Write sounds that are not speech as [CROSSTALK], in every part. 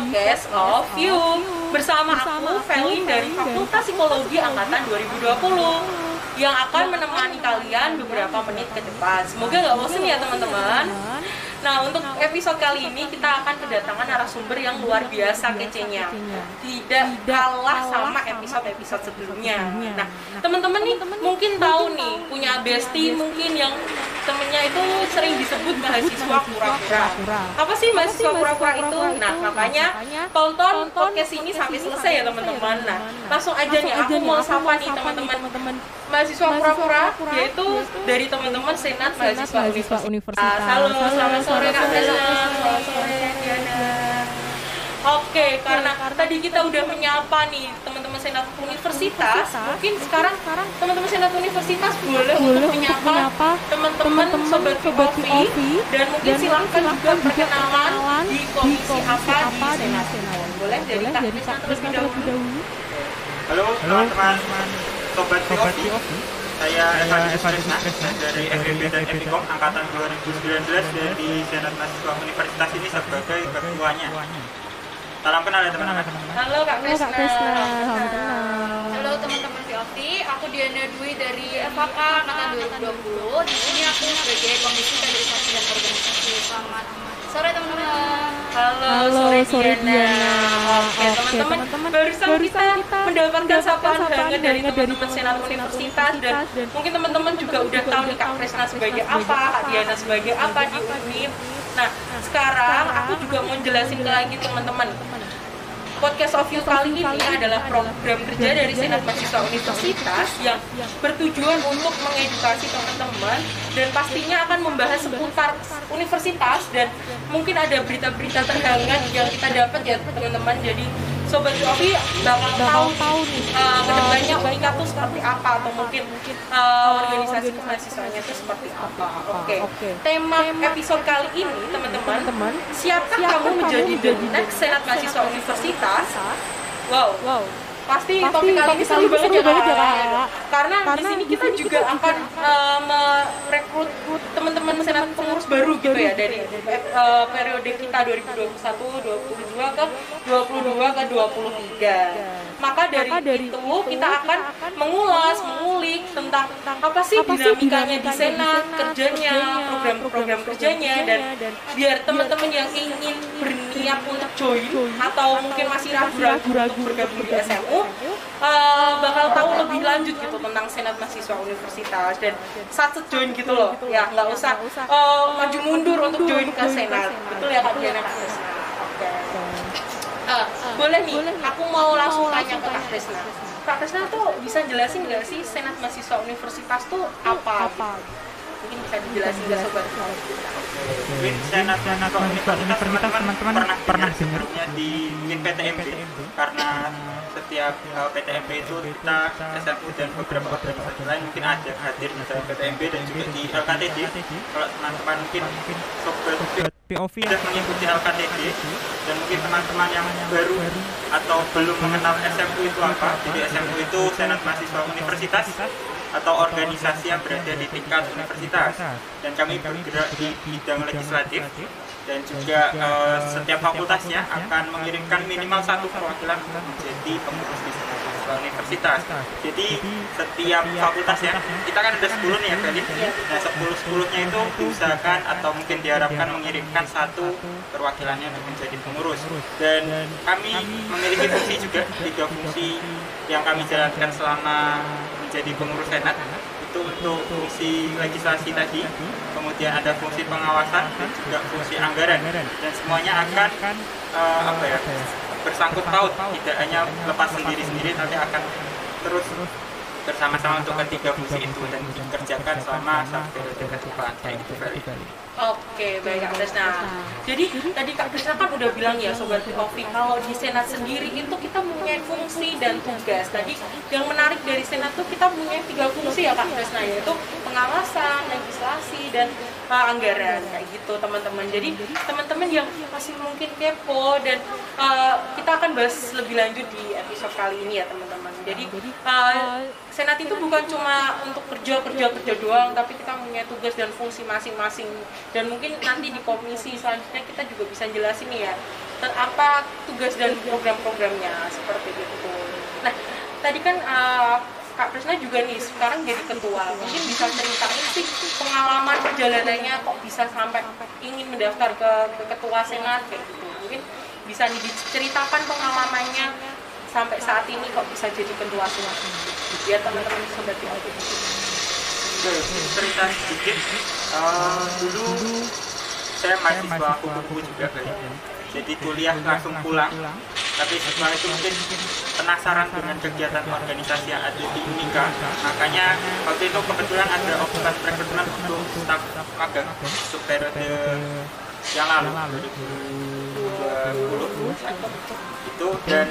podcast of You bersama aku Felin dari Fakultas Psikologi Angkatan 2020 yang akan menemani kalian beberapa menit ke depan. Semoga nggak bosan ya teman-teman. Nah, untuk episode kali ini kita akan kedatangan narasumber yang luar biasa kecenya. Tidak kalah sama episode-episode sebelumnya. Nah, teman-teman nih mungkin tahu nih punya bestie mungkin yang temennya itu sering disebut mahasiswa pura-pura. Apa sih mahasiswa pura-pura itu? Nah, makanya tonton podcast ini sampai selesai ya teman-teman. Nah, langsung aja nih aku mau sapa nih teman-teman mahasiswa pura-pura yaitu dari teman-teman Senat Mahasiswa Universitas. Halo, selamat sore Kak. Selamat sore Diana. Oke, karena tadi kita udah menyapa nih teman-teman Senat Universitas, mungkin sekarang teman-teman Senat Universitas boleh untuk menyapa teman-teman sobat Kopi. Dan mungkin silakan juga perkenalan di komisi apa di Senat. Boleh dari Krisna terlebih dahulu. Halo teman-teman. Sobat POV Saya Evanus Krisna dari FEB dan Epicom Angkatan 2019 dari Senat Mahasiswa Universitas ini sebagai ketuanya Salam kenal ya teman-teman Halo Kak Krisna. Halo teman-teman VOV, aku Diana Dwi dari FAK Angkatan 2020. Di sini aku sebagai Komisi Kaderisasi dan Organisasi. Selamat sore teman-teman. Halo, sore, Diana. Oke, teman-teman, barusan kita, mendapatkan sapaan hangat dari teman-teman Senat Universitas dan mungkin teman-teman juga udah tahu nih Kak Krisna sebagai apa, Kak Diana sebagai apa di UNIF. Nah, sekarang aku juga mau jelasin lagi teman-teman. Podcast of You kali ini adalah program kerja dari Senat Mahasiswa Universitas yang bertujuan untuk mengedukasi teman-teman dan pastinya akan membahas seputar universitas dan mungkin ada berita-berita terhangat yang kita dapat ya teman-teman. Jadi Sobat Yofi bakal tahu nih uh, ke depannya UNIKA tuh seperti apa atau mungkin uh, organisasi kemahasiswaannya itu seperti apa. Oke. Tema episode kali ini teman-teman, siapkah kamu menjadi the next Senat Mahasiswa Universitas? Wow. Wow. Pasti, topik kali ini seru banget ya kak. Karena, di sini kita juga akan uh, merekrut teman-teman senat pengurus baru gitu ya dari uh, periode kita 2021, 22 ke 22 ke 23. Maka dari, itu kita akan mengulas, mengulik tentang apa sih dinamikanya di senat, kerjanya, program-program kerjanya dan biar teman-teman yang ingin berniat untuk join atau mungkin masih ragu-ragu untuk bergabung di SMU uh, bakal tahu lebih lanjut gitu tentang senat mahasiswa universitas dan saat join gitu loh. Ya nggak usah uh, maju mundur untuk join ke senat. betul ya kak Diana? Kak Krisna oke. Uh, boleh nih aku mau langsung tanya ke kak Krisna kak Krisna tuh bisa jelasin nggak sih senat mahasiswa universitas tuh apa mungkin bisa dijelasin nggak sobat? Mungkin Senat Mahasiswa Universitas teman-teman pernah pernah dengar di PTMB karena setiap uh, PTMB itu kita SMU dan beberapa organisasi lain mungkin ada hadir misalnya PTMB dan juga di LKTD kalau teman-teman mungkin sobat POV sudah mengikuti LKTD dan mungkin teman-teman yang baru atau belum mengenal SMU itu apa. Jadi SMU itu Senat Mahasiswa Universitas atau organisasi yang berada di tingkat universitas. Dan kami bergerak di bidang legislatif dan juga uh, setiap fakultasnya akan mengirimkan minimal satu perwakilan menjadi pengurus di universitas. Jadi setiap fakultasnya kita kan ada 10 nih ya kali. Nah 10 10 nya itu diusahakan atau mungkin diharapkan mengirimkan satu perwakilannya untuk menjadi pengurus. Dan kami memiliki [LAUGHS] fungsi juga tiga fungsi yang kami jalankan selama menjadi pengurus senat itu untuk fungsi legislasi tadi, kemudian ada fungsi pengawasan dan juga fungsi anggaran. Dan semuanya akan uh, apa ya bersangkut paut, tidak hanya lepas sendiri-sendiri tapi akan terus bersama-sama untuk ketiga fungsi itu dan dikerjakan selama satu periode ke depan kayak gitu Feli. Oke, baik Kak Krisna. Jadi tadi Kak Krisna kan udah bilang ya Sobat Kopi, kalau di Senat sendiri itu kita punya fungsi dan tugas. Tadi yang menarik dari Senat tuh kita punya tiga fungsi ya Kak Krisna, yaitu pengawasan, legislasi, dan uh, anggaran kayak gitu teman-teman. Jadi teman-teman yang masih mungkin kepo dan uh, akan bahas lebih lanjut di episode kali ini ya teman-teman. jadi uh, senat itu bukan cuma untuk kerja kerja kerja doang tapi kita punya tugas dan fungsi masing-masing. Dan mungkin nanti di komisi selanjutnya kita juga bisa jelasin nih ya apa tugas dan program-programnya seperti itu. Nah tadi kan uh, Kak Prisna juga nih sekarang jadi ketua. Mungkin bisa ceritain sih pengalaman perjalanannya kok bisa sampai ingin mendaftar ke, ke ketua senat kayak gitu bisa diceritakan pengalamannya sampai saat ini kok bisa jadi ketua senat biar teman-teman sobat Oke, cerita sedikit. Uh, dulu saya mahasiswa kupu-kupu juga kayaknya jadi kuliah langsung pulang. tapi setelah itu mungkin penasaran dengan kegiatan organisasi yang ada di Unika. Makanya waktu itu kebetulan ada open rekrutmen untuk staf magang untuk periode yang lalu 2020 itu dan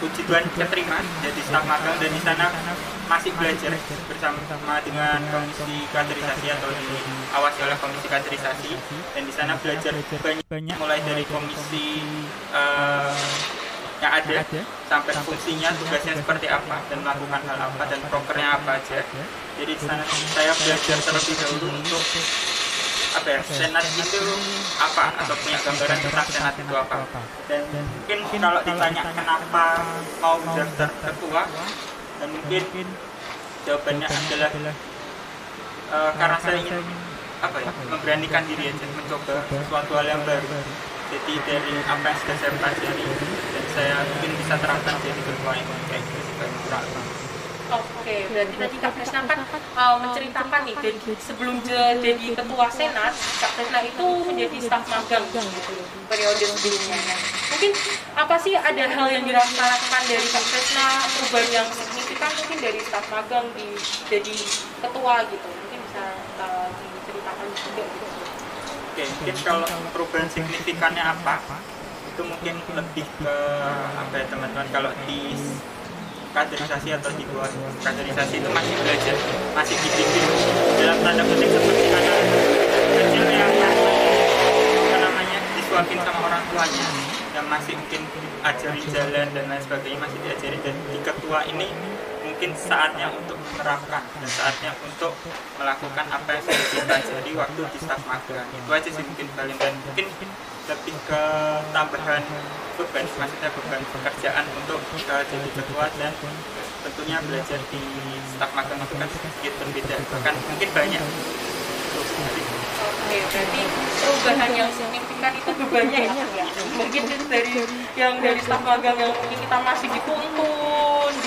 puji Tuhan keterima jadi staf magang dan di sana masih belajar bersama dengan komisi kaderisasi atau diawasi oleh komisi kaderisasi. Dan di sana belajar banyak mulai dari komisi uh, yang ada sampai fungsinya tugasnya seperti apa dan melakukan hal apa dan prokernya apa aja. Jadi di sana saya belajar terlebih dahulu untuk apa ya senat itu apa? atau punya gambaran tentang senat itu apa? dan mungkin kalau ditanya kenapa mau daftar ketua dan mungkin jawabannya adalah uh, karena saya ingin apa ya memberanikan diri aja mencoba sesuatu hal yang baru. jadi dari apa yang sudah saya pelajari dan saya mungkin bisa terapkan jadi ketua ini kayak gitu sih kurang Oke, berarti tadi Kak Krisna kan uh, menceritakan nih, jadi sebelum jadi ketua senat, Kak Krisna itu menjadi staf magang gitu periode sebelumnya. Mungkin apa sih ada hal yang dirasakan dari Kak Krisna perubahan yang signifikan mungkin dari staf magang di jadi ketua gitu? Mungkin bisa uh, diceritakan juga gitu. Oke, mungkin kalau perubahan signifikannya apa? Itu mungkin lebih ke apa ya teman-teman kalau di kaderisasi atau luar kaderisasi itu masih belajar masih dibimbing. Dalam tanda kutip seperti anak kecil yang apa namanya disuapin sama orang tuanya yang masih mungkin ajarin jalan dan lain sebagainya masih diajari dan di ketua ini mungkin saatnya untuk menerapkan dan saatnya untuk melakukan apa yang sudah dipelajari waktu di staf magang. Itu aja sih mungkin paling dan mungkin lebih ke tambahan beban maksudnya beban pekerjaan untuk uh, jadi ketua dan tentunya belajar di staf magang itu kan sedikit berbeda. Bahkan mungkin banyak. Oke, berarti perubahan yang signifikan itu bebannya ya? Mungkin dari yang dari staf magang yang mungkin kita masih dituntun,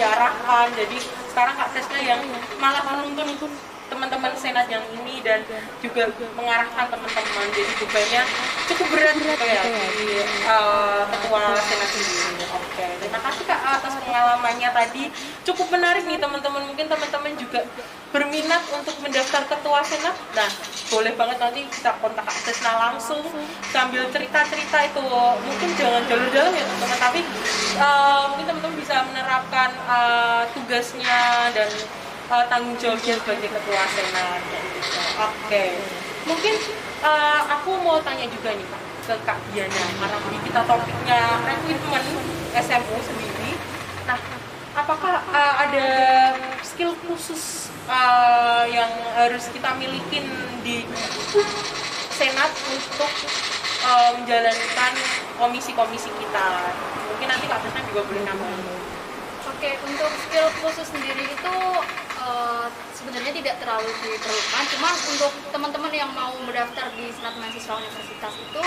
diarahkan, jadi sekarang Kak Tesnya yang malah menuntun teman-teman senat yang ini dan juga mengarahkan teman-teman. Jadi bebannya cukup berat gitu ya di uh, ketua senat ini. Oke, terima kasih kak atas pengalamannya tadi. Cukup menarik nih teman-teman. Mungkin teman-teman juga berminat untuk mendaftar ketua senat. Nah, boleh banget nanti kita kontak Kak langsung sambil cerita-cerita itu. Mungkin jangan jalur-jalur ya teman-teman. Tapi uh, mungkin teman-teman bisa menerapkan uh, tugasnya dan uh, tanggung jawabnya sebagai ketua senat gitu. Oke, okay. mungkin uh, aku mau tanya juga nih Pak ke Kak Diana karena kita topiknya rekrutmen SMU sendiri. Nah, apakah uh, ada skill khusus uh, yang harus kita milikin di senat untuk uh, menjalankan komisi-komisi kita? Mungkin nanti Kak Krisna juga boleh nambahin. Oke, untuk skill khusus sendiri itu uh, sebenarnya tidak terlalu diperlukan. Cuma untuk teman-teman yang mau mendaftar di senat mahasiswa universitas itu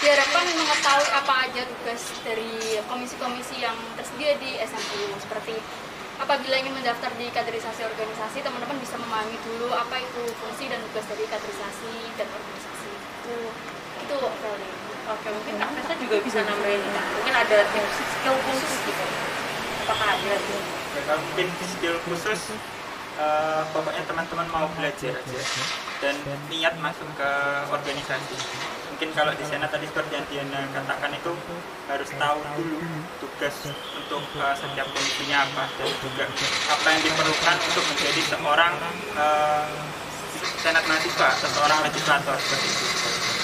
diharapkan mengetahui apa aja tugas dari komisi-komisi yang tersedia di SMU seperti apabila ingin mendaftar di kaderisasi organisasi teman-teman bisa memahami dulu apa itu fungsi dan tugas dari kaderisasi dan organisasi. Itu itu Oke, mungkin Kak juga bisa nambahin Mungkin ada tips skill khusus gitu. Apakah ada? Ya, kalau mungkin skill khusus uh, pokoknya teman-teman mau belajar aja dan niat masuk ke organisasi. Mungkin kalau di sana tadi seperti yang Diana katakan itu harus tahu dulu tugas untuk uh, setiap komisinya apa dan juga apa yang diperlukan untuk menjadi seorang uh, senat mahasiswa seorang legislator. seperti itu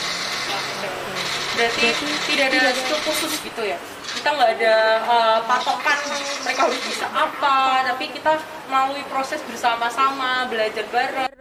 berarti tidak ada skill khusus gitu ya kita nggak ada uh, patokan mereka harus bisa apa tapi kita melalui proses bersama-sama belajar bareng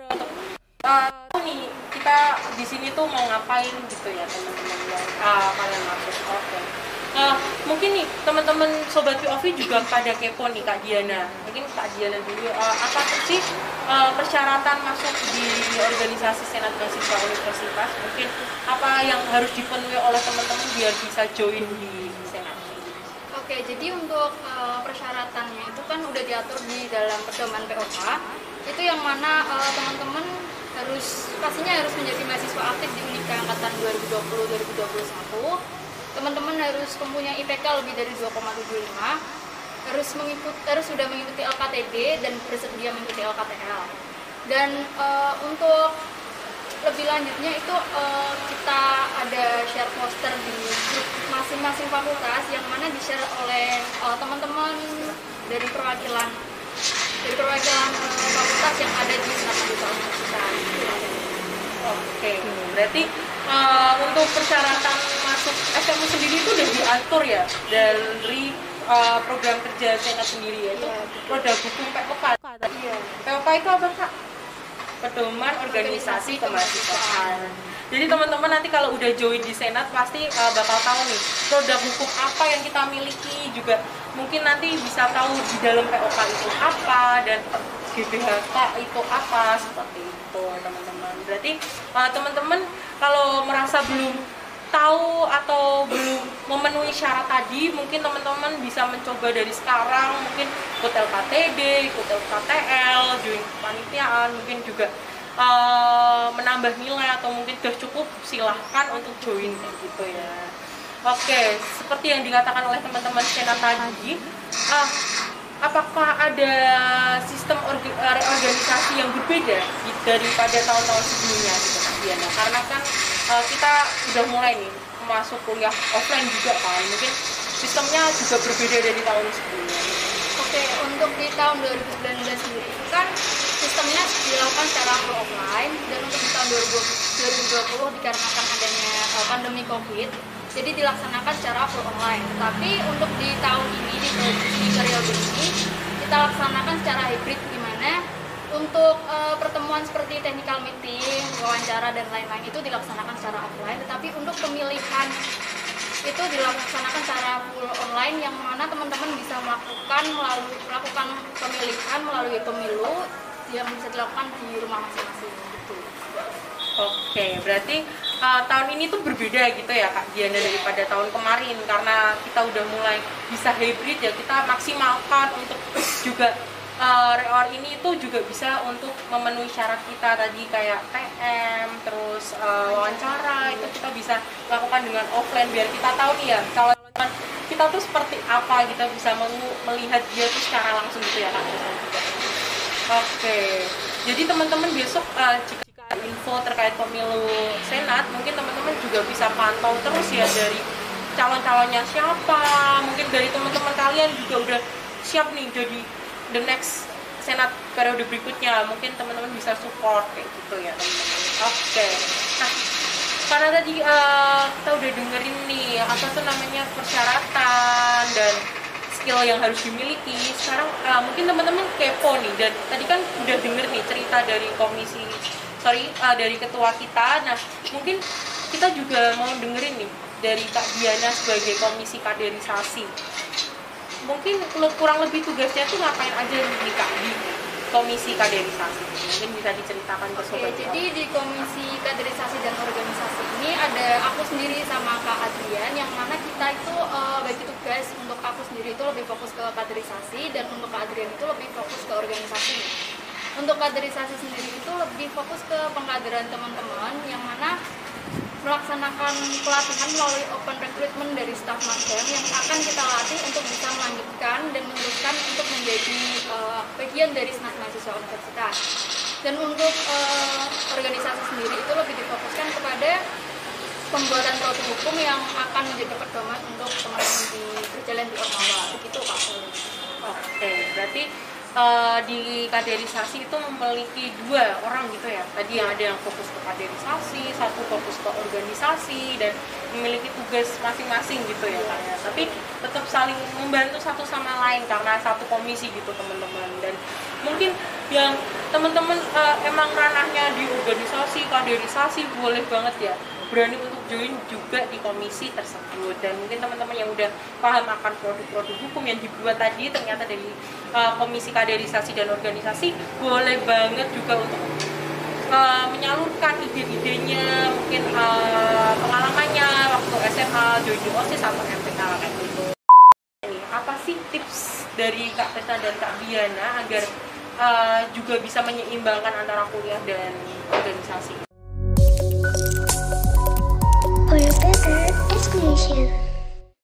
uh, nih kita di sini tuh mau ngapain gitu ya teman-teman yang uh, kalian oke okay. Uh, mungkin nih teman-teman sobat POV juga pada kepo nih Kak Diana mungkin Kak Diana dulu uh, apa sih uh, persyaratan masuk di organisasi Senat Mahasiswa Universitas mungkin apa yang harus dipenuhi oleh teman-teman biar bisa join di Senat Oke, jadi untuk uh, persyaratannya itu kan udah diatur di dalam pedoman POK. Itu yang mana uh, teman-teman harus pastinya harus menjadi mahasiswa aktif di Unika angkatan 2020-2021. Teman-teman harus mempunyai IPK lebih dari 2,75 harus mengikut harus sudah mengikuti LKTD dan bersedia mengikuti LKTL. Dan uh, untuk lebih lanjutnya itu uh, kita ada share poster di grup masing-masing fakultas yang mana di share oleh uh, teman-teman dari perwakilan dari perwakilan uh, fakultas yang ada di satu universitas. Oke, berarti uh, untuk persyaratan masuk SMU sendiri itu udah diatur ya dari uh, program kerja Senat sendiri ya itu roda buku POK. Iya. POK itu apa kak? pedoman organisasi kemahasiswaan. Jadi teman-teman nanti kalau udah join di Senat pasti uh, bakal tahu nih produk hukum apa yang kita miliki juga mungkin nanti bisa tahu di dalam POK itu apa dan GBHK itu apa seperti itu teman-teman. Berarti uh, teman-teman kalau merasa belum tahu atau belum memenuhi syarat tadi mungkin teman-teman bisa mencoba dari sekarang. Mungkin ikut LKTD, ikut LKTL, join kepanitiaan mungkin juga uh, menambah nilai atau mungkin sudah cukup silahkan untuk join gitu ya. Oke seperti yang dikatakan oleh teman-teman Sena tadi uh, apakah ada sistem organisasi yang berbeda daripada tahun-tahun sebelumnya? gitu Diana karena kan uh, kita udah mulai nih masuk kuliah offline juga kan. Mungkin sistemnya juga berbeda dari tahun sebelumnya. Oke, untuk di tahun 2019 sendiri kan sistemnya dilakukan secara offline dan untuk di tahun 2020 dikarenakan adanya uh, pandemi COVID jadi dilaksanakan secara full online. Tapi untuk di tahun ini di, di periode ini kita laksanakan secara hybrid gimana untuk uh, pertemuan seperti technical meeting, wawancara dan lain-lain itu dilaksanakan secara offline, tetapi untuk pemilihan itu dilaksanakan secara full online yang mana teman-teman bisa melakukan melalui melakukan pemilihan melalui pemilu yang bisa dilakukan di rumah masing-masing gitu. Oke, berarti uh, tahun ini tuh berbeda gitu ya Kak Diana daripada tahun kemarin karena kita udah mulai bisa hybrid ya kita maksimalkan untuk juga uh, reor ini itu juga bisa untuk memenuhi syarat kita tadi kayak TM terus uh, wawancara itu kita bisa lakukan dengan offline biar kita tahu nih ya kalau kita tuh seperti apa kita bisa melihat dia tuh secara langsung gitu ya kak. Oke jadi teman-teman besok uh, jika info terkait pemilu senat mungkin teman-teman juga bisa pantau terus ya dari calon-calonnya siapa mungkin dari teman-teman kalian juga udah siap nih jadi the next senat periode berikutnya mungkin teman-teman bisa support kayak gitu ya teman-teman. Oke. Okay. nah karena tadi uh, kita udah dengerin nih apa tuh namanya persyaratan dan skill yang harus dimiliki. Sekarang uh, mungkin teman-teman kepo nih. Dan tadi kan udah denger nih cerita dari komisi sorry uh, dari ketua kita. Nah mungkin kita juga mau dengerin nih dari Kak Diana sebagai komisi kaderisasi mungkin kurang lebih tugasnya tuh ngapain aja kak di komisi kaderisasi? Mungkin bisa diceritakan ke sobat Oke, jadi di komisi kaderisasi dan organisasi ini ada aku sendiri sama kak Adrian yang mana kita itu uh, bagi tugas untuk aku sendiri itu lebih fokus ke kaderisasi dan untuk kak Adrian itu lebih fokus ke organisasi. Untuk kaderisasi sendiri itu lebih fokus ke pengkaderan teman-teman yang mana melaksanakan pelatihan melalui open recruitment dari staff magang yang akan kita latih untuk bisa melanjutkan dan meneruskan untuk menjadi uh, bagian dari senat mahasiswa universitas. Dan untuk uh, organisasi sendiri itu lebih difokuskan kepada pembuatan produk hukum yang akan menjadi pedoman untuk teman-teman di berjalan di Ormawa. Uh, di kaderisasi itu memiliki dua orang gitu ya. Tadi yang ada yang fokus ke kaderisasi satu fokus ke organisasi dan memiliki tugas masing-masing gitu ya kan tapi tetap saling membantu satu sama lain karena satu komisi gitu teman-teman. Dan mungkin yang teman-teman uh, emang ranahnya di organisasi kaderisasi boleh banget ya berani untuk join juga di komisi tersebut. Dan mungkin teman-teman yang udah paham akan produk-produk hukum yang dibuat tadi ternyata dari uh, komisi kaderisasi dan organisasi boleh banget juga untuk uh, menyalurkan ide-idenya mungkin uh, pengalamannya waktu SMA join di OSIS atau MPK kayak gitu. Ini apa sih tips dari Kak Pesta dan Kak Biana agar uh, juga bisa menyeimbangkan antara kuliah dan organisasi you.